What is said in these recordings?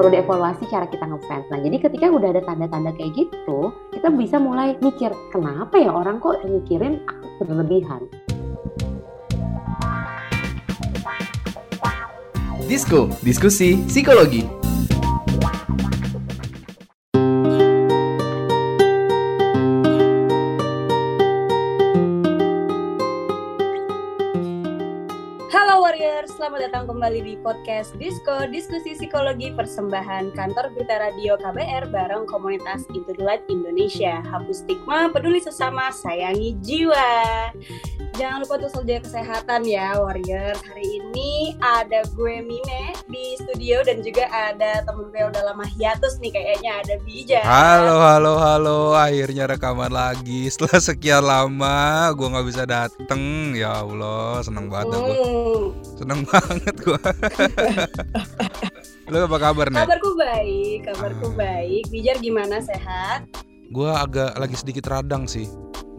perlu dievaluasi cara kita ngefans. Nah, jadi ketika udah ada tanda-tanda kayak gitu, kita bisa mulai mikir, kenapa ya orang kok mikirin aku berlebihan? Disko, diskusi psikologi. Di podcast Disko, diskusi psikologi persembahan kantor berita radio KBR bareng komunitas Into the Light Indonesia. Hapus stigma, peduli sesama, sayangi jiwa. Jangan lupa untuk selalu kesehatan ya Warrior. Hari ini ada gue Mine di studio dan juga ada temen gue udah lama hiatus nih kayaknya ada Bija. Halo, halo, halo. Akhirnya rekaman lagi setelah sekian lama. Gue nggak bisa dateng. Ya Allah, seneng banget gue. Hmm, Seneng banget gue. Lo apa kabar nih? kabarku baik, kabarku Ah. baik. Bijar gimana sehat? Gue agak lagi sedikit radang sih.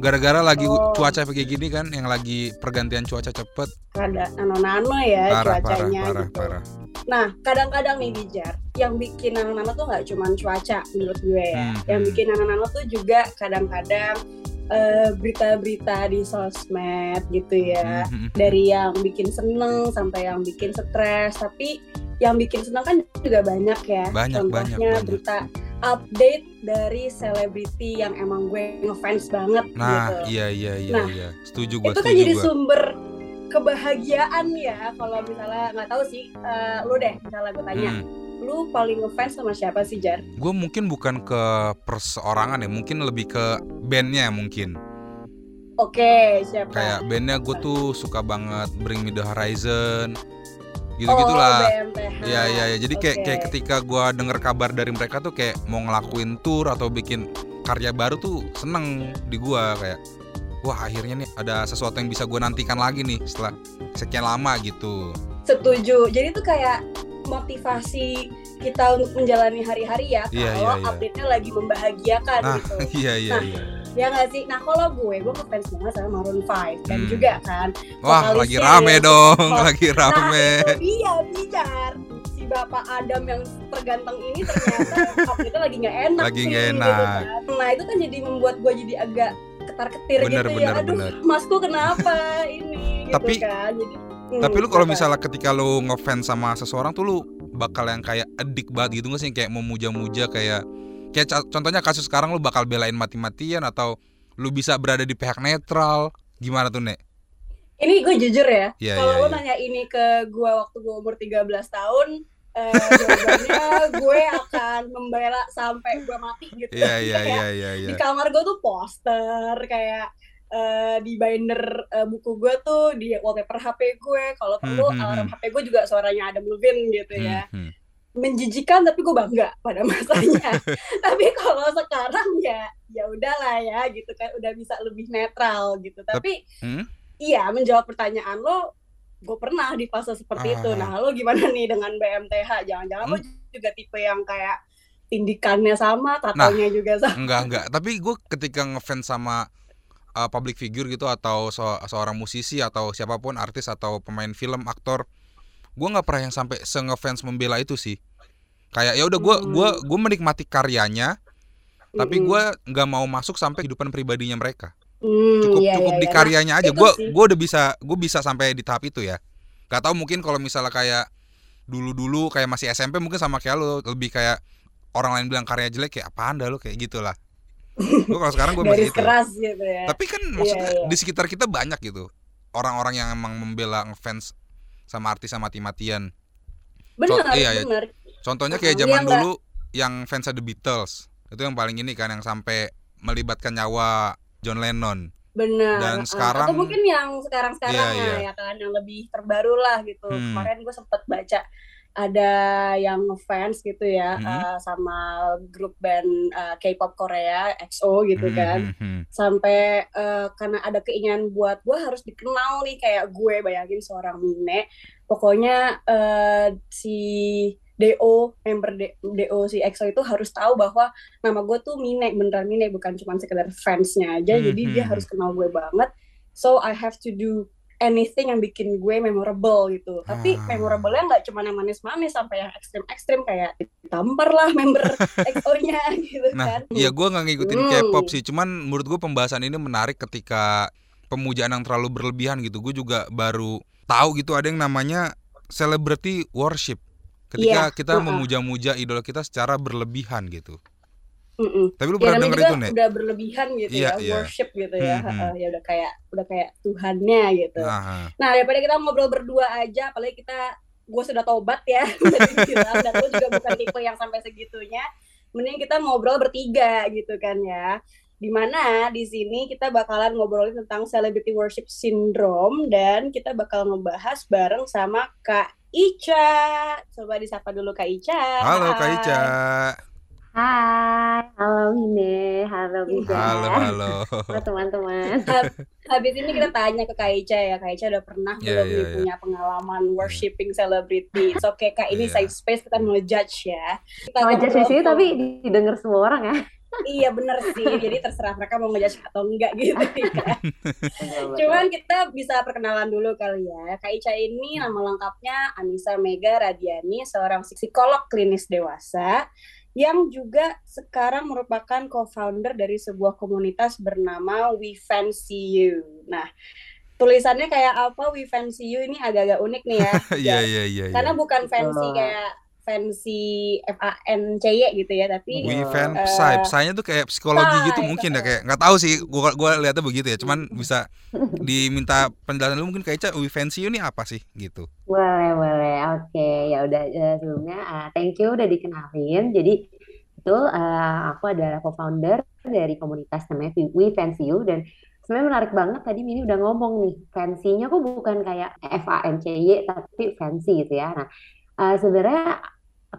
Gara-gara lagi Oh. cuaca kayak gini kan, yang lagi pergantian cuaca cepet. Rada nano-nano ya Parah, cuacanya parah, gitu. parah. Nah, kadang-kadang nih Bijar, yang bikin nano-nano tuh nggak cuma cuaca menurut gue ya. Hmm, Yang hmm. bikin nano-nano tuh juga kadang-kadang eh, berita-berita di sosmed gitu ya. Mhm. Dari yang bikin seneng sampai yang bikin stres. Tapi yang bikin seneng kan juga banyak ya. Banyak, Contohnya banyak, banyak. berita update dari selebriti yang emang gue ngefans banget Nah, gitu. iya, iya, iya, Nah, iya. Setuju gue, itu kan jadi gue. sumber kebahagiaan ya kalau misalnya nggak tahu sih eh, lu deh misalnya gue tanya Hmm. lu paling ngefans sama siapa sih Jar? Gue mungkin bukan ke perseorangan ya, mungkin lebih ke bandnya mungkin. Oke siapa? kayak bandnya gue tuh suka banget Bring Me The Horizon gitu oh, gitulah BMTH. Iya iya ya. Jadi kayak Oke. kayak ketika gue denger kabar dari mereka tuh kayak mau ngelakuin tour atau bikin karya baru tuh seneng di gue kayak wah akhirnya nih ada sesuatu yang bisa gue nantikan lagi nih setelah sekian lama gitu. Setuju. Jadi tuh kayak motivasi kita untuk menjalani hari-hari ya Iya, kalau iya, iya. update-nya lagi membahagiakan Nah gitu. iya iya Nah, iya. Ya nggak sih? Nah kalau gue, gue ngefans banget sama Maroon 5 dan Hmm. juga kan Wah lagi rame ya. dong, Oh, lagi rame. Nah itu dia bicar si bapak Adam yang terganteng ini ternyata update lagi nggak enak Lagi nggak gitu enak. kan. Nah itu kan jadi membuat gue jadi agak ketar-ketir Bener, gitu bener, ya. Aduh bener. masku kenapa ini Tapi- gitu kan. Jadi, hmm, Tapi lu kalau misalnya ketika lu ngefans sama seseorang tuh lu bakal yang kayak edik banget gitu nggak sih kayak memuja-muja kayak kayak contohnya kasus sekarang lu bakal belain mati-matian atau lu bisa berada di pihak netral gimana tuh nek? Ini gue jujur ya. Iya, kalau iya, lo iya. nanya ini ke gue waktu gue umur 13 tahun, eh, jawabannya gue akan membela sampai gue mati gitu. Iya iya Kayak iya iya iya. Di kamar gue tuh poster kayak eh, di binder eh, buku gue tuh di wallpaper HP gue. Kalau perlu Hmm, hmm, alarm hmm. HP gue juga suaranya Adam Levine gitu ya. Hmm, hmm. Menjijikan tapi gue bangga pada masanya. tapi kalau sekarang ya ya udahlah ya gitu kan udah bisa lebih netral gitu. Tapi Hmm? iya menjawab pertanyaan lo gue pernah di fase seperti Ah. itu nah lo gimana nih dengan BMTH jangan-jangan lo Hmm? juga tipe yang kayak tindikannya sama tatonya juga sama Enggak enggak, tapi gue ketika ngefans sama uh, public figure gitu atau se- seorang musisi atau siapa pun artis atau pemain film, aktor, gue nggak pernah yang sampai se ngefans membela itu sih. Kayak ya udah gue Hmm. gua gua menikmati karyanya, tapi Mm-mm. gue nggak mau masuk sampai kehidupan pribadinya mereka. Hmm, Cukup iya, cukup iya, di iya. karyanya aja. Gue gue udah bisa gue bisa sampai di tahap itu ya. Gak tau mungkin kalau misalnya kayak dulu-dulu kayak masih SMP mungkin sama kayak lo lebih kayak orang lain bilang karya jelek kayak apaan dah lo kayak gitulah. Gue kalau sekarang gue masih itu. keras gitu ya Tapi kan maksudnya iya. di sekitar kita banyak gitu orang-orang yang emang membela ngefans sama artis sama mati-matian. benar iya, iya. benar Contohnya kayak zaman Mbak. dulu yang fans The Beatles itu yang paling ini kan yang sampai melibatkan nyawa John Lennon. benar Dan sekarang- atau mungkin yang sekarang sekarang Iya, iya. ya kan yang lebih terbaru lah gitu Hmm. kemarin gue sempet baca ada yang fans gitu ya Mhm. eh, sama grup band eh, K-pop Korea EXO gitu Hmm, kan. hmm, hmm. sampai eh, karena ada keinginan buat gue harus dikenal nih kayak gue bayangin seorang Mine pokoknya eh, si DO member D- DO si EXO itu harus tahu bahwa nama gue tuh Mine beneran Mine bukan cuma sekedar fansnya aja. Hmm, jadi dia hmm, harus kenal gue banget. So I have to do anything yang bikin gue memorable gitu. Tapi Ah. memorable-nya nggak cuma yang manis-manis sampai yang ekstrim-ekstrim kayak ditampar lah member EXO-nya gitu Nah, kan. ya gue nggak ngikutin Hmm. K-pop sih, cuman menurut gue pembahasan ini menarik ketika pemujaan yang terlalu berlebihan gitu. Gue juga baru tahu gitu ada yang namanya celebrity worship. Ketika Iya, kita memuja-muja idola kita secara berlebihan gitu. Mm-mm. Tapi lu Ya pernah denger itu nih? udah berlebihan gitu Iya, ya, iya. worship gitu ya. Hmm, hmm. Heeh, ya udah kayak udah kayak Tuhannya gitu. Nah, Nah, daripada kita ngobrol berdua aja, apalagi kita gue sudah tobat ya, dan lu juga bukan tipe yang sampai segitunya. Mending kita ngobrol bertiga gitu kan ya. Di mana di sini kita bakalan ngobrolin tentang celebrity worship syndrome dan kita bakal ngebahas bareng sama Kak Ica. Coba disapa dulu Kak Ica. halo Kak Hai. Ica. Hai, halo Mine, halo Bisa. Halo, halo. Halo teman-teman. Habis ini kita tanya ke Kak Ica ya, Kak Ica udah pernah Iya, belum iya, nih iya. punya pengalaman worshipping celebrity? It's okay Kak, ini Iya. safe space kita mau judge ya. Kita di sini ngobrol- tapi didengar semua orang ya. iya bener sih, jadi terserah mereka mau ngejudge atau enggak gitu. ya. Cuman kita bisa perkenalan dulu kali ya. Kak Ica ini nama lengkapnya Anissa Mega Radiani, seorang psikolog klinis dewasa yang juga sekarang merupakan co-founder dari sebuah komunitas bernama We Fancy You. Nah, tulisannya kayak apa We Fancy You ini agak-agak unik nih ya. Iya, iya, iya. iya. Karena bukan fancy kayak fancy F A N C Y gitu ya, tapi We Iya. fan Eh, psy, psy-nya tuh kayak psikologi psy, gitu mungkin ya kayak nggak tahu sih gua gua lihatnya begitu ya cuman bisa diminta penjelasan dulu mungkin kayak Ica we fancy you ini apa sih gitu Boleh, boleh. Oke, ya udah eh, sebelumnya eh, thank you udah dikenalin. Jadi betul eh, aku adalah co-founder dari komunitas namanya We- We Fancy You dan sebenarnya menarik banget tadi Mini udah ngomong nih, fancy-nya kok bukan kayak F A N C Y tapi fancy gitu ya. Nah, eh, sebenarnya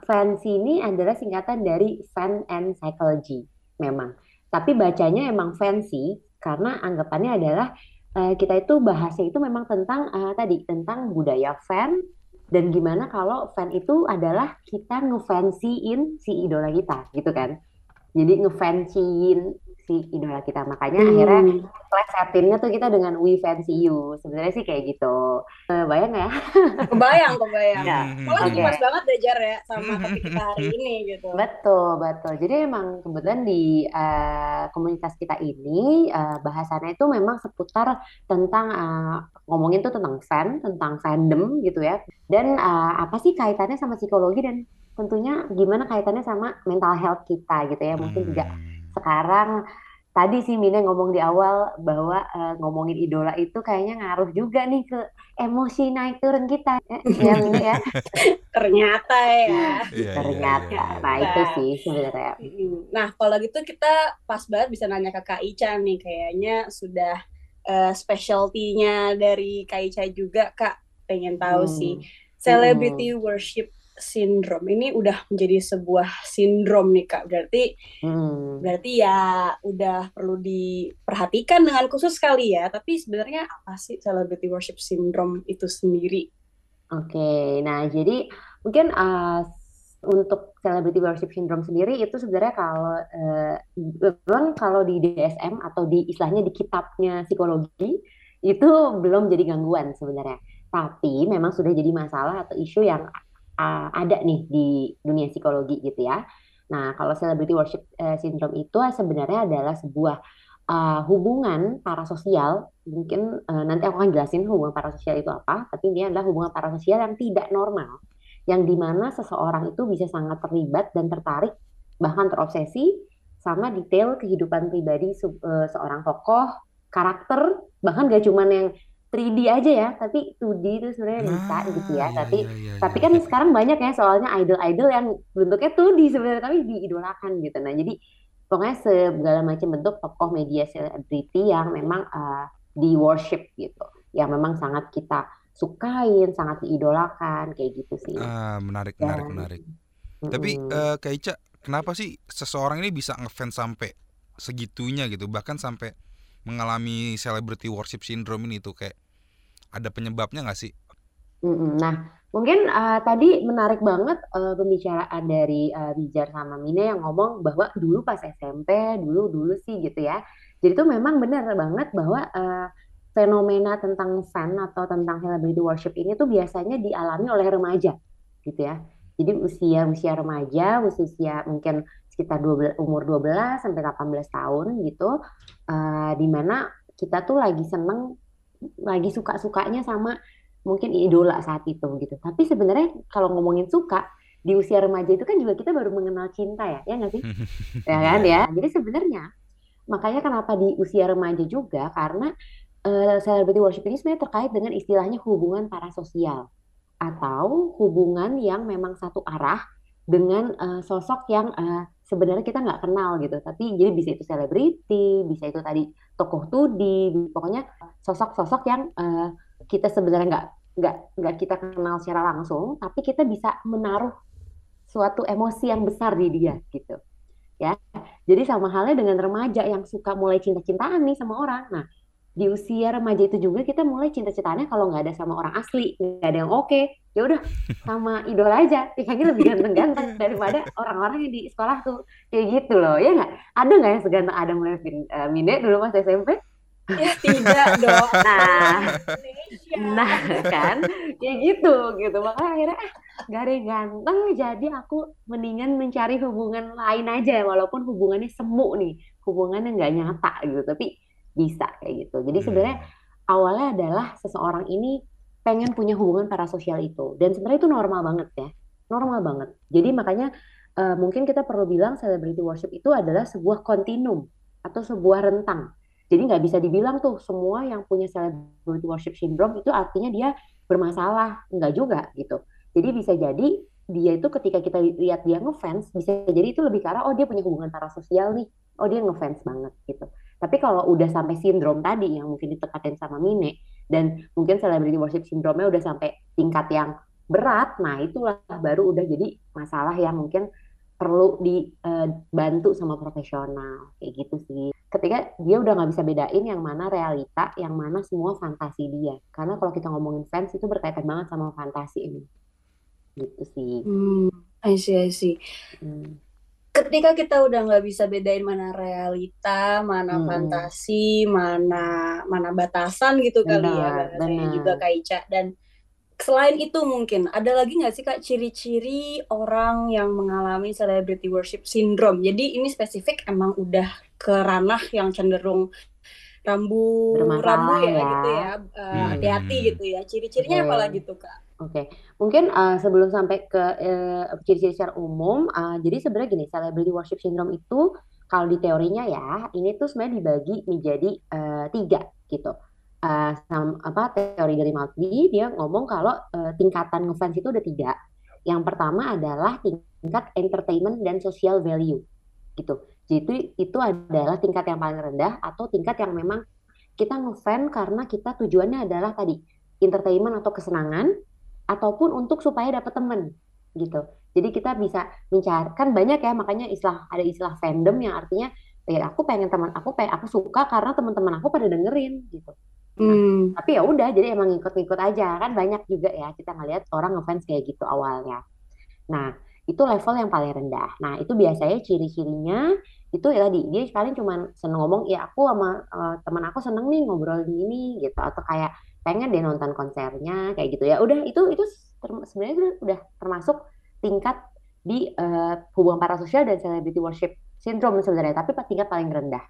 fancy ini adalah singkatan dari fan and psychology memang. Tapi bacanya emang fancy karena anggapannya adalah eh, kita itu bahasnya itu memang tentang eh, tadi tentang budaya fan dan gimana kalau fan itu adalah kita ngefansiin si idola kita gitu kan. Jadi ngefansiin si idola kita. Makanya akhirnya Hmm. plesetinnya tuh kita dengan we fancy you. Sebenarnya sih kayak gitu. Eh, bayang nggak ya? kebayang, kebayang. Ya, Hmm, Malah ini pas banget deh Jar ya sama topik kita hari ini gitu. Betul, betul. Jadi emang kebetulan di eh, komunitas kita ini eh, bahasannya itu memang seputar tentang eh, ngomongin tuh tentang fan, tentang fandom gitu ya. Dan eh, apa sih kaitannya sama psikologi dan tentunya gimana kaitannya sama mental health kita gitu ya. Mungkin juga Hmm. sekarang tadi sih Mina ngomong di awal bahwa eh, ngomongin idola itu kayaknya ngaruh juga nih ke emosi naik turun kita. Eh, ya Mina ya. Ternyata ya. Iya, iya, Ternyata. iya, iya. Nah, itu sih sebenarnya. Nah, kalau gitu kita pas banget bisa nanya ke Kak Ica nih. Kayaknya sudah eh, specialty-nya dari Kak Ica juga, Kak. Pengen tahu Hmm. sih. Celebrity worship syndrome ini udah menjadi sebuah sindrom nih, Kak. Berarti Hmm. berarti ya udah perlu diperhatikan dengan khusus sekali ya. Tapi sebenarnya apa sih celebrity worship syndrome itu sendiri? Oke, nah jadi mungkin uh, untuk celebrity worship syndrome sendiri itu sebenarnya kalau uh, memang kalau di DSM atau di istilahnya di kitabnya psikologi itu belum jadi gangguan sebenarnya. Tapi memang sudah jadi masalah atau isu yang uh, ada nih di dunia psikologi gitu ya. Nah, kalau celebrity worship uh, syndrome itu sebenarnya adalah sebuah uh, hubungan parasosial mungkin eh, nanti aku akan jelasin hubungan parasosial itu apa, tapi ini adalah hubungan parasosial yang tidak normal, yang di mana seseorang itu bisa sangat terlibat dan tertarik, bahkan terobsesi sama detail kehidupan pribadi se- seorang tokoh, karakter, bahkan gak cuman yang 3D aja ya, tapi 2D itu sebenarnya bisa Nah, gitu ya. iya, Tapi iya, iya, tapi iya. kan sekarang banyak ya soalnya idol-idol yang bentuknya 2D sebenarnya tapi diidolakan gitu. Nah, jadi pokoknya segala macam bentuk tokoh media selebriti yang memang eh, di worship gitu, yang memang sangat kita sukain, sangat diidolakan kayak gitu sih. Ah, menarik, menarik, Dan- menarik. Tapi Mm-mm. eh, Kak Ica, kenapa sih seseorang ini bisa ngefans sampai segitunya gitu, bahkan sampai mengalami celebrity worship syndrome ini tuh kayak ada penyebabnya nggak sih? Nah, mungkin uh, tadi menarik banget uh, pembicaraan dari uh, Bijar sama Mine yang ngomong bahwa dulu pas SMP, dulu dulu sih gitu ya. Jadi tuh memang benar banget bahwa uh, fenomena tentang fan atau tentang celebrity worship ini tuh biasanya dialami oleh remaja gitu ya. Jadi usia usia remaja, usia mungkin sekitar 12, umur 12 sampai 18 tahun gitu, uh, di mana kita tuh lagi seneng, lagi suka-sukanya sama mungkin idola saat itu gitu. Tapi sebenarnya kalau ngomongin suka di usia remaja itu kan juga kita baru mengenal cinta ya, ya nggak sih? ya kan ya. Jadi sebenarnya makanya kenapa di usia remaja juga karena uh, celebrity worship ini sebenarnya terkait dengan istilahnya hubungan parasosial atau hubungan yang memang satu arah dengan uh, sosok yang uh, sebenarnya kita nggak kenal gitu. Tapi jadi bisa itu selebriti bisa itu tadi tokoh tudi pokoknya sosok-sosok yang uh, kita sebenarnya nggak nggak nggak kita kenal secara langsung tapi kita bisa menaruh suatu emosi yang besar di dia gitu ya. Jadi sama halnya dengan remaja yang suka mulai cinta-cintaan nih sama orang. Nah di usia remaja itu juga kita mulai cinta-cintaannya kalau nggak ada sama orang asli nggak ada yang oke. okay, ya udah sama idola aja. Ya kayaknya lebih ganteng-ganteng daripada orang-orang yang di sekolah tuh. Kayak gitu loh ya nggak? Ada nggak yang seganteng Adam Levine uh, Mine dulu pas SMP ya tidak dong. Nah nah kan? Kayak gitu gitu. Makanya akhirnya ah gak ada yang ganteng jadi aku mendingan mencari hubungan lain aja walaupun hubungannya semu nih. Hubungannya nggak nyata gitu tapi bisa kayak gitu. Jadi hmm. sebenarnya awalnya adalah seseorang ini pengen punya hubungan parasosial itu dan sebenarnya itu normal banget ya, normal banget. Jadi makanya uh, mungkin kita perlu bilang celebrity worship itu adalah sebuah kontinum atau sebuah rentang. Jadi nggak bisa dibilang tuh semua yang punya celebrity worship syndrome itu artinya dia bermasalah, nggak juga gitu. Jadi bisa jadi dia itu ketika kita lihat dia ngefans bisa jadi itu lebih karena oh dia punya hubungan parasosial nih, oh dia ngefans banget gitu. Tapi kalau udah sampai sindrom tadi yang mungkin ditekatin sama Mine dan mungkin celebrity worship syndrome-nya udah sampai tingkat yang berat, nah itulah baru udah jadi masalah yang mungkin perlu dibantu uh, sama profesional kayak gitu sih. Ketika dia udah nggak bisa bedain yang mana realita, yang mana semua fantasi dia. Karena kalau kita ngomongin fans itu berkaitan banget sama fantasi ini. Gitu sih. Hmm, I see, I see. Hmm ketika kita udah nggak bisa bedain mana realita, mana hmm. fantasi, mana mana batasan gitu benar, kali ya benar. juga Kak Ica dan selain itu mungkin ada lagi nggak sih Kak ciri-ciri orang yang mengalami celebrity worship syndrome. Jadi ini spesifik emang udah ke ranah yang cenderung rambu rambu ya, ya gitu ya uh, hati-hati gitu ya. Ciri-cirinya apa lagi tuh Kak? Oke, mungkin uh, sebelum sampai ke uh, ciri-ciri secara umum, uh, jadi sebenarnya gini, celebrity worship syndrome itu kalau di teorinya ya, ini tuh sebenarnya dibagi menjadi uh, tiga gitu. Uh, sama, apa teori dari Maltby dia ngomong kalau uh, tingkatan ngefans itu ada tiga. Yang pertama adalah tingkat entertainment dan social value gitu. Jadi itu adalah tingkat yang paling rendah atau tingkat yang memang kita ngefans karena kita tujuannya adalah tadi entertainment atau kesenangan ataupun untuk supaya dapat temen gitu. Jadi kita bisa mencari kan banyak ya makanya istilah ada istilah fandom yang artinya ya aku pengen teman aku pengen aku suka karena teman-teman aku pada dengerin gitu. Nah, hmm. tapi ya udah jadi emang ngikut-ngikut aja kan banyak juga ya kita ngelihat orang ngefans kayak gitu awalnya. Nah itu level yang paling rendah. Nah itu biasanya ciri-cirinya itu ya tadi dia paling cuma seneng ngomong ya aku sama uh, teman aku seneng nih ngobrol gini gitu atau kayak pengen dia nonton konsernya kayak gitu. Ya udah itu itu sebenarnya udah termasuk tingkat di uh, hubungan parasosial dan celebrity worship syndrome sebenarnya tapi tingkat paling rendah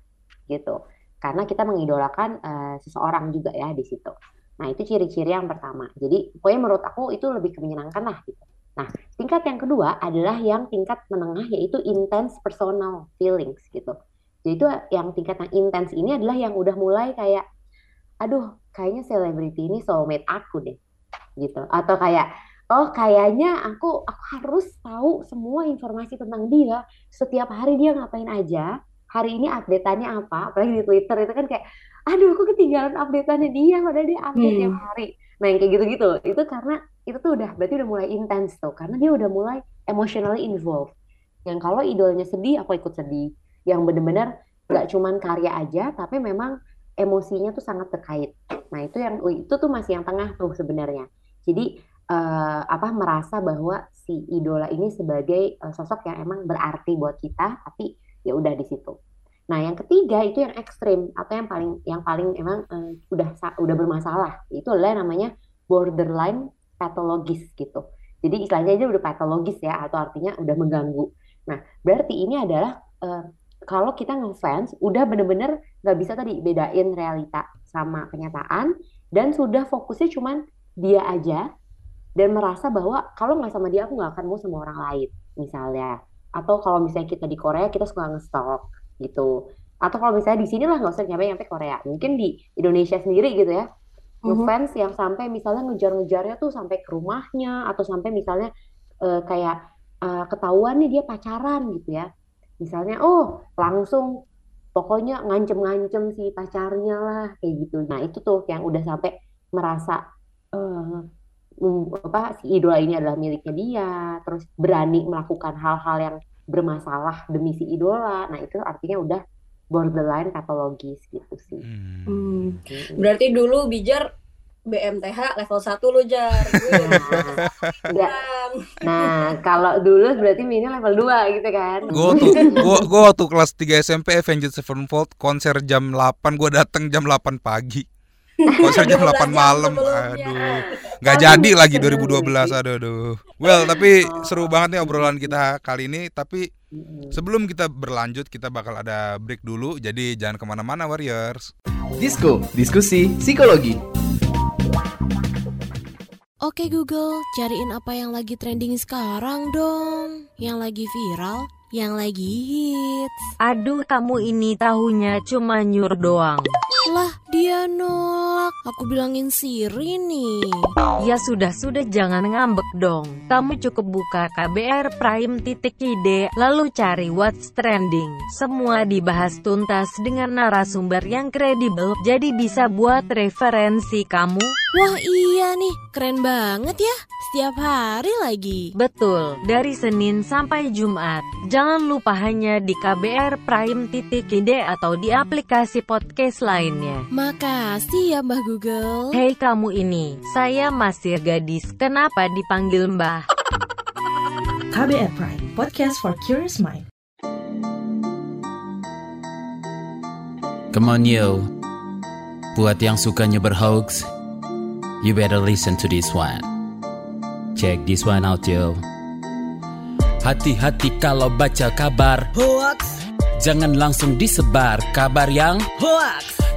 gitu. Karena kita mengidolakan uh, seseorang juga ya di situ. Nah itu ciri-ciri yang pertama. Jadi pokoknya menurut aku itu lebih menyenangkan lah gitu. Nah tingkat yang kedua adalah yang tingkat menengah yaitu intense personal feelings gitu. Jadi itu yang tingkat yang intens ini adalah yang udah mulai kayak aduh kayaknya selebriti ini soulmate aku deh gitu. Atau kayak oh kayaknya aku aku harus tahu semua informasi tentang dia. Setiap hari dia ngapain aja. Hari ini update-annya apa? Apalagi di Twitter itu kan kayak aduh aku ketinggalan update-annya dia padahal dia update hmm. tiap hari. Nah yang kayak gitu-gitu. Itu karena itu tuh udah berarti udah mulai intens tuh. Karena dia udah mulai emotionally involved. Yang kalau idolnya sedih aku ikut sedih. Yang bener-bener nggak cuman karya aja tapi memang emosinya tuh sangat terkait. Nah itu yang itu tuh masih yang tengah tuh sebenarnya. Jadi uh, apa merasa bahwa si idola ini sebagai uh, sosok yang emang berarti buat kita, tapi ya udah di situ. Nah, yang ketiga itu yang ekstrim atau yang paling yang paling emang uh, udah udah bermasalah. Itu adalah namanya borderline patologis gitu. Jadi istilahnya aja udah patologis ya atau artinya udah mengganggu. Nah, berarti ini adalah uh, kalau kita ngefans udah bener-bener nggak bisa tadi bedain realita sama kenyataan dan sudah fokusnya cuman dia aja dan merasa bahwa kalau nggak sama dia aku nggak akan mau sama orang lain misalnya. Atau kalau misalnya kita di Korea kita suka ngestalk gitu. Atau kalau misalnya di sini lah nggak usah nyampe nyampe Korea. Mungkin di Indonesia sendiri gitu ya. Mm-hmm. fans yang sampai misalnya ngejar-ngejarnya tuh sampai ke rumahnya atau sampai misalnya uh, kayak uh, ketahuan nih dia pacaran gitu ya misalnya oh langsung pokoknya ngancem-ngancem si pacarnya lah kayak gitu nah itu tuh yang udah sampai merasa uh, apa si idola ini adalah miliknya dia terus berani melakukan hal-hal yang bermasalah demi si idola nah itu artinya udah borderline patologis gitu sih hmm. Hmm. berarti dulu bijar BMTH level 1 lo jar. Nah, nah kalau dulu berarti ini level 2 gitu kan? Gue waktu gua, gua waktu kelas 3 SMP Avenged Sevenfold konser jam 8 gue dateng jam 8 pagi. Konser jam 8 malam aduh. Nggak jadi lagi 2012 aduh aduh. Well tapi seru banget nih obrolan kita kali ini tapi sebelum kita berlanjut kita bakal ada break dulu jadi jangan ke mana-mana warriors Disko, diskusi psikologi. Oke Google, cariin apa yang lagi trending sekarang dong. Yang lagi viral, yang lagi hits. Aduh, kamu ini tahunya cuma nyur doang. Lah, dia Aku bilangin Siri nih. Ya sudah-sudah jangan ngambek dong. Kamu cukup buka KBR Prime titik ide, lalu cari what's trending. Semua dibahas tuntas dengan narasumber yang kredibel, jadi bisa buat referensi kamu. Wah iya nih, keren banget ya. Setiap hari lagi. Betul, dari Senin sampai Jumat. Jangan lupa hanya di KBR Prime titik ide atau di aplikasi podcast lain lainnya. Makasih ya Mbah Google. Hei kamu ini, saya masih gadis, kenapa dipanggil Mbah? KBR Prime, podcast for curious mind. Come on yo, buat yang sukanya berhoax, you better listen to this one. Check this one out yo. Hati-hati kalau baca kabar hoax. Jangan langsung disebar kabar yang hoax.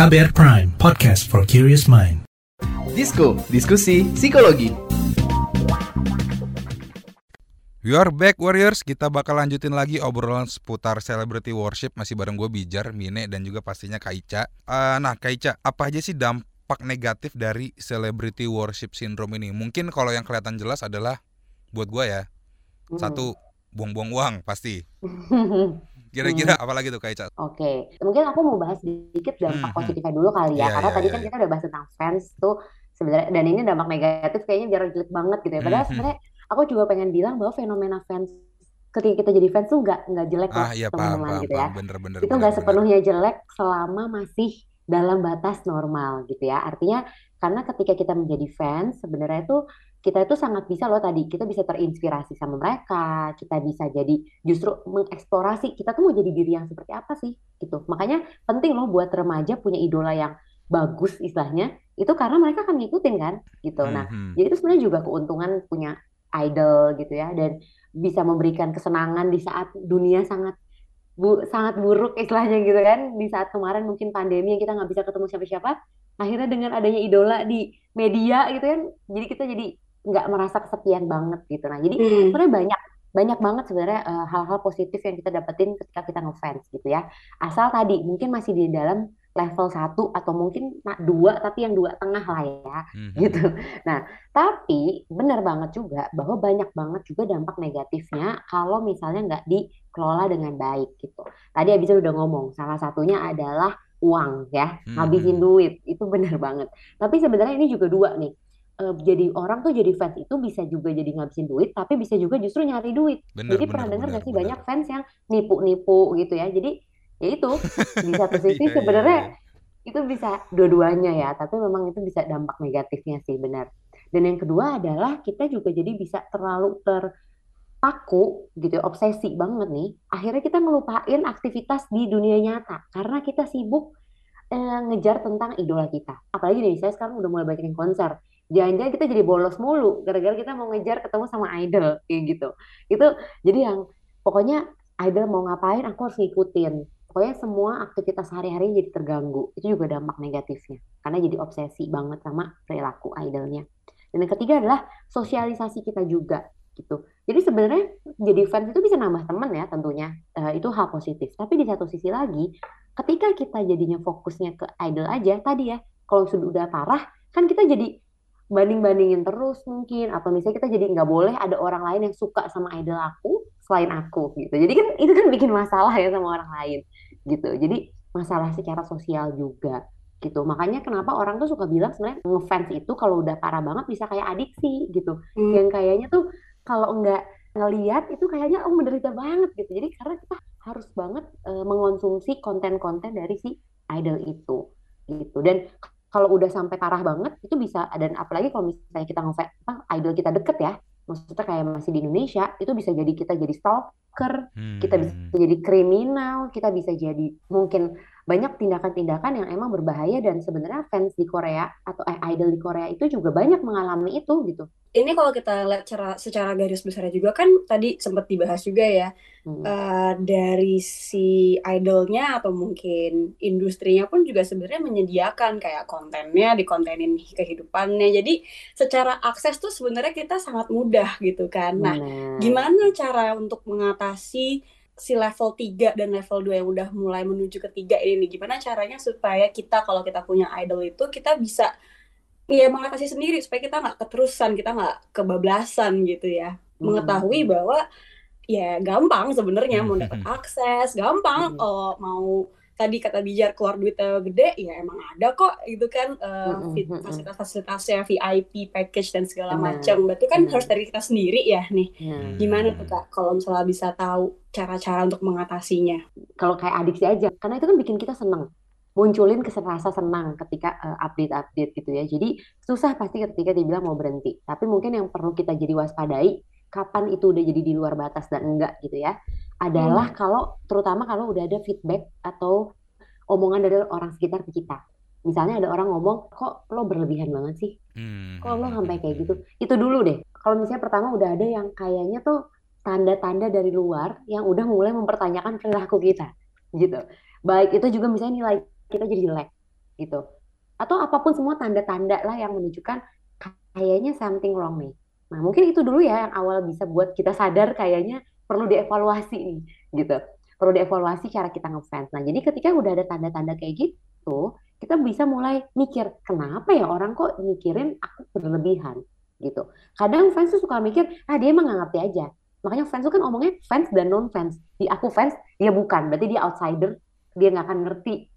KBR Prime, podcast for curious mind. Disko, diskusi psikologi. We are back Warriors, kita bakal lanjutin lagi obrolan seputar celebrity worship masih bareng gue Bijar, Mine dan juga pastinya Kaica. Uh, nah Kaica, apa aja sih dampak negatif dari celebrity worship syndrome ini? Mungkin kalau yang kelihatan jelas adalah buat gue ya, hmm. satu buang-buang uang pasti. Kira-kira hmm. apalagi tuh Kak Ica? Oke, okay. mungkin aku mau bahas sedikit dampak hmm. positifnya dulu kali ya, yeah, karena yeah, tadi yeah, kan yeah. kita udah bahas tentang fans tuh sebenarnya dan ini dampak negatif kayaknya biar jelek banget gitu ya. Padahal hmm. sebenarnya aku juga pengen bilang bahwa fenomena fans ketika kita jadi fans tuh nggak nggak jelek ah, iya, teman-teman gitu ya. Bener, bener, itu nggak sepenuhnya jelek selama masih dalam batas normal gitu ya. Artinya karena ketika kita menjadi fans sebenarnya itu kita itu sangat bisa loh tadi kita bisa terinspirasi sama mereka kita bisa jadi justru mengeksplorasi kita tuh mau jadi diri yang seperti apa sih gitu. Makanya penting loh buat remaja punya idola yang bagus istilahnya itu karena mereka akan ngikutin kan gitu. Nah mm-hmm. jadi itu sebenarnya juga keuntungan punya idol gitu ya dan bisa memberikan kesenangan di saat dunia sangat bu sangat buruk istilahnya gitu kan. Di saat kemarin mungkin pandemi yang kita nggak bisa ketemu siapa-siapa akhirnya dengan adanya idola di media gitu kan jadi kita jadi nggak merasa kesepian banget gitu. Nah, jadi hmm. sebenarnya banyak banyak banget sebenarnya uh, hal-hal positif yang kita dapetin ketika kita ngefans gitu ya. Asal tadi mungkin masih di dalam level satu atau mungkin dua tapi yang dua tengah lah ya hmm. gitu. Nah tapi benar banget juga bahwa banyak banget juga dampak negatifnya kalau misalnya nggak dikelola dengan baik gitu. Tadi abisnya udah ngomong salah satunya adalah uang ya, Hmm, ngabisin hmm. duit itu benar banget. Tapi sebenarnya ini juga dua nih. Eh, jadi orang tuh jadi fans itu bisa juga jadi ngabisin duit, tapi bisa juga justru nyari duit. Benar, Jadi benar, pernah dengar gak sih benar. banyak fans yang nipu-nipu gitu ya. Jadi ya itu di satu sisi Iya, iya, sebenarnya iya. itu bisa dua-duanya ya, tapi memang itu bisa dampak negatifnya sih benar. Dan yang kedua adalah kita juga jadi bisa terlalu terpaku gitu ya, obsesi banget nih. Akhirnya kita ngelupain aktivitas di dunia nyata karena kita sibuk eh, ngejar tentang idola kita. Apalagi nih, saya sekarang udah mulai banyak yang konser. Jangan-jangan kita jadi bolos mulu gara-gara kita mau ngejar ketemu sama idol kayak gitu. Itu jadi yang pokoknya idol mau ngapain aku harus ngikutin. Pokoknya semua aktivitas sehari-hari jadi terganggu. Itu juga dampak negatifnya. Karena jadi obsesi banget sama perilaku idolnya. Dan yang ketiga adalah sosialisasi kita juga gitu. Jadi sebenarnya jadi fans itu bisa nambah teman ya tentunya. Eh, itu hal positif. Tapi di satu sisi lagi, ketika kita jadinya fokusnya ke idol aja tadi ya, kalau sudah udah parah kan kita jadi banding-bandingin terus mungkin atau misalnya kita jadi nggak boleh ada orang lain yang suka sama idol aku selain aku gitu. Jadi kan itu kan bikin masalah ya sama orang lain gitu. Jadi masalah secara sosial juga gitu. Makanya kenapa orang tuh suka bilang sebenarnya ngefans itu kalau udah parah banget bisa kayak adiksi gitu. Hmm. Yang kayaknya tuh kalau nggak ngeliat itu kayaknya oh menderita banget gitu. Jadi karena kita harus banget eh, mengonsumsi konten-konten dari si idol itu gitu. Dan kalau udah sampai parah banget itu bisa dan apalagi kalau misalnya kita ngefans apa idol kita deket ya. Maksudnya kayak masih di Indonesia itu bisa jadi kita jadi stalker, kita bisa Hmm. jadi kriminal, kita bisa jadi mungkin banyak tindakan-tindakan yang emang berbahaya dan sebenarnya fans di Korea atau eh, idol di Korea itu juga banyak mengalami itu gitu. Ini kalau kita lihat secara, secara garis besarnya juga kan tadi sempat dibahas juga ya Hmm. eh, dari si idolnya atau mungkin industrinya pun juga sebenarnya menyediakan kayak kontennya dikontenin kehidupannya. Jadi secara akses tuh sebenarnya kita sangat mudah gitu kan. Nah, Benar. gimana cara untuk mengatasi si level 3 dan level 2 yang udah mulai menuju ke 3 ini nih? Gimana caranya supaya kita kalau kita punya idol itu kita bisa ya mengatasi sendiri supaya kita nggak keterusan, kita nggak kebablasan gitu ya. Mengetahui bahwa ya gampang sebenarnya mau dapat akses, gampang Mm-mm. kalau mau tadi kata Bijar keluar duitnya gede ya emang ada kok gitu kan eh, fit- mm-mm. fasilitas-fasilitasnya VIP package dan segala macam. Berarti kan harus dari kita sendiri ya nih. Nah, Gimana tuh Kak kalau misalnya bisa tahu cara-cara untuk mengatasinya? kalau kayak adiksi aja, karena itu kan bikin kita seneng, munculin rasa senang ketika eh, update-update gitu ya. Jadi susah pasti ketika dia bilang mau berhenti. Tapi mungkin yang perlu kita jadi waspadai, kapan itu udah jadi di luar batas dan enggak gitu ya, adalah kalau terutama kalau udah ada feedback atau omongan dari orang sekitar ke kita. Misalnya ada orang ngomong, kok lo berlebihan banget sih? Hmm. Kok lo sampai kayak gitu? Itu dulu deh. Kalau misalnya pertama udah ada yang kayaknya tuh tanda-tanda dari luar yang udah mulai mempertanyakan perilaku kita, gitu. Baik itu juga misalnya nilai kita jadi jelek, gitu. Atau apa pun semua tanda-tanda lah yang menunjukkan kayaknya something wrong nih. Nah mungkin itu dulu ya yang awal bisa buat kita sadar kayaknya perlu dievaluasi nih, gitu. Perlu dievaluasi cara kita ngefans. Nah jadi ketika udah ada tanda-tanda kayak gitu, kita bisa mulai mikir kenapa ya orang kok mikirin aku berlebihan gitu. Kadang fans tuh suka mikir, ah dia emang nggak ngerti aja. Makanya fans tuh kan omongnya fans dan non fans. Di aku fans, dia bukan. Berarti dia outsider, dia nggak akan ngerti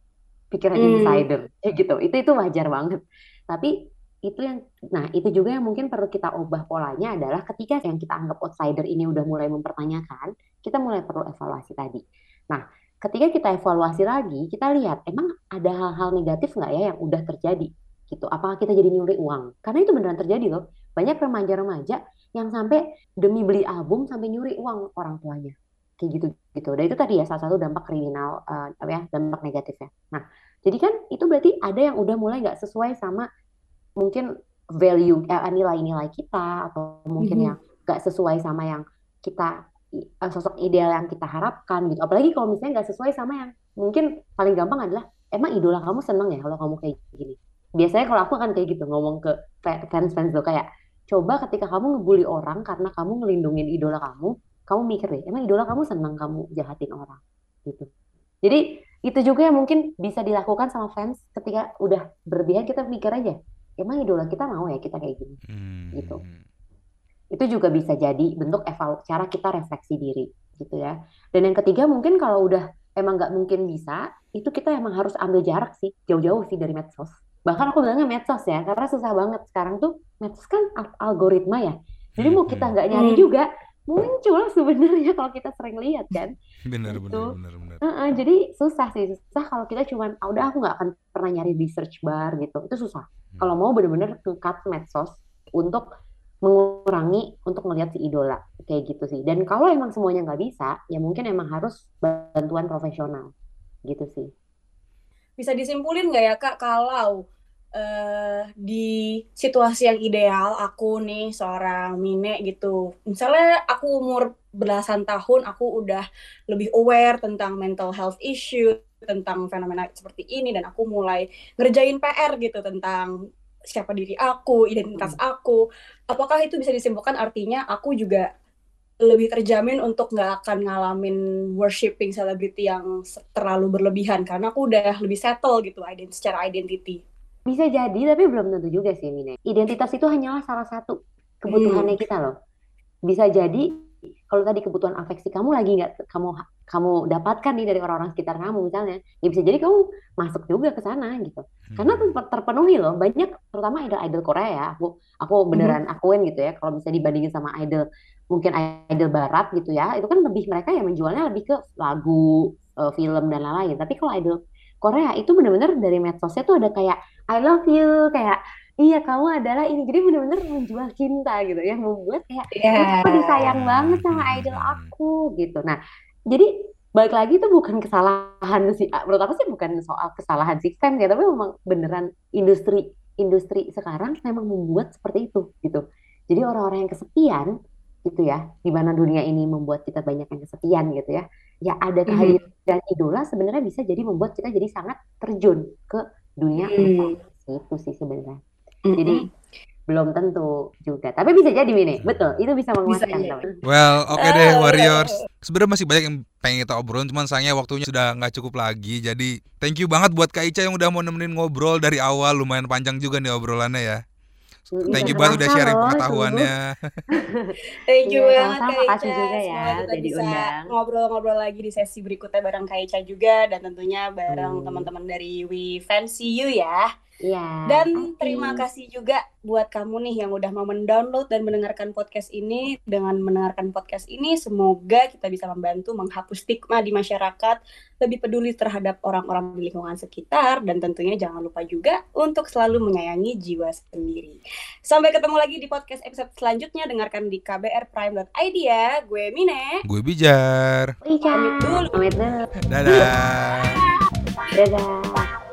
pikiran Hmm. insider. Kayak gitu. Itu itu wajar banget. Tapi itu yang, nah itu juga yang mungkin perlu kita ubah polanya adalah ketika yang kita anggap outsider ini udah mulai mempertanyakan, kita mulai perlu evaluasi tadi. Nah, ketika kita evaluasi lagi, kita lihat emang ada hal-hal negatif nggak ya yang udah terjadi gitu. Apakah kita jadi nyuri uang? Karena itu beneran terjadi loh. Banyak remaja-remaja yang sampai demi beli album sampai nyuri uang orang tuanya. Kayak gitu gitu. Dan itu tadi ya salah satu dampak kriminal apa ya, dampak negatifnya. Nah, jadi kan itu berarti ada yang udah mulai nggak sesuai sama mungkin value eh, nilai-nilai kita atau mungkin Mhm. yang nggak sesuai sama yang kita eh, sosok ideal yang kita harapkan gitu. Apalagi kalau misalnya nggak sesuai sama yang mungkin paling gampang adalah emang idola kamu seneng ya kalau kamu kayak gini. Biasanya kalau aku akan kayak gitu ngomong ke fa- fans-fans tuh kayak coba ketika kamu ngebully orang karena kamu ngelindungin idola kamu, kamu mikir deh, emang idola kamu seneng kamu jahatin orang gitu. Jadi itu juga yang mungkin bisa dilakukan sama fans ketika udah berlebihan kita mikir aja, emang idola kita mau ya kita kayak gini Hmm. gitu. Itu juga bisa jadi bentuk evalu cara kita refleksi diri gitu ya. Dan yang ketiga mungkin kalau udah emang nggak mungkin bisa, itu kita emang harus ambil jarak sih, jauh-jauh sih dari medsos. Bahkan aku bilangnya medsos ya, karena susah banget sekarang tuh medsos kan al- algoritma ya. Jadi mau kita nggak nyari Hmm. juga muncul sebenarnya kalau kita sering lihat kan. Bener Gitu. bener bener bener. Heeh, jadi susah sih, susah kalau kita cuman, ah udah aku nggak akan pernah nyari di search bar gitu, itu susah. Kalau mau bener-bener cut medsos untuk mengurangi untuk melihat si idola kayak gitu sih. Dan kalau emang semuanya nggak bisa, ya mungkin emang harus bantuan profesional gitu sih. Bisa disimpulin nggak ya Kak kalau eh, di situasi yang ideal aku nih seorang Mine gitu. Misalnya aku umur belasan tahun aku udah lebih aware tentang mental health issue, tentang fenomena seperti ini dan aku mulai ngerjain PR gitu tentang siapa diri aku, identitas aku. Apakah itu bisa disimpulkan artinya aku juga lebih terjamin untuk nggak akan ngalamin worshipping selebriti yang terlalu berlebihan karena aku udah lebih settle gitu ident secara identity. Bisa jadi, tapi belum tentu juga sih, Mine. Identitas itu hanyalah salah satu kebutuhannya kita loh. Bisa jadi kalau tadi kebutuhan afeksi kamu lagi nggak kamu kamu dapatkan nih dari orang-orang sekitar kamu misalnya, ya bisa jadi kamu masuk juga ke sana gitu. Karena ter- terpenuhi loh banyak, terutama idol-idol Korea ya. Aku aku beneran akuin gitu ya. Kalau bisa dibandingin sama idol mungkin idol Barat gitu ya, itu kan lebih mereka yang menjualnya lebih ke lagu, eh, film dan lain-lain. Tapi kalau idol Korea itu bener-bener dari medsosnya tuh ada kayak I love you, kayak iya kamu adalah ini. Jadi bener-bener menjual cinta gitu, yang membuat kayak Iya. aku disayang banget sama idol aku gitu. Nah, jadi balik lagi itu bukan kesalahan sih. Menurut aku sih bukan soal kesalahan sistem ya, tapi memang beneran industri industri sekarang memang membuat seperti itu gitu. Jadi orang-orang yang kesepian gitu ya, di mana dunia ini membuat kita banyak yang kesepian gitu ya. Ya ada kehadiran idola sebenarnya bisa jadi membuat kita jadi sangat terjun ke dunia Hmm. itu sih sebenarnya. Mm-mm. Jadi belum tentu juga. Tapi bisa jadi Mine. Betul, itu bisa menguatkan. teman. Well, oke deh Ah. Warriors. Sebenarnya masih banyak yang pengen kita obrolin, cuman sayangnya waktunya sudah nggak cukup lagi. Jadi thank you banget buat Kak Ica yang udah mau nemenin ngobrol dari awal. Lumayan panjang juga nih obrolannya ya. Thank you banget udah sharing loh, pengetahuannya. Thank you Iya, banget. Kak Ica. juga ya Semoga kita udah bisa diundang. ngobrol-ngobrol lagi di sesi berikutnya bareng Kak Ica juga dan tentunya bareng Hmm. teman-teman dari We Fancy You ya. Iya. Dan pasti. terima kasih juga buat kamu nih yang udah mau mendownload dan mendengarkan podcast ini. Dengan mendengarkan podcast ini, semoga kita bisa membantu menghapus stigma di masyarakat, lebih peduli terhadap orang-orang di lingkungan sekitar, dan tentunya jangan lupa juga untuk selalu menyayangi jiwa sendiri. Sampai ketemu lagi di podcast episode selanjutnya. Dengarkan di kbrprime.id ya. Gue Mine. Gue Bijar. Ica. Pamit dulu. Pamit dulu. Dadah. Dadah.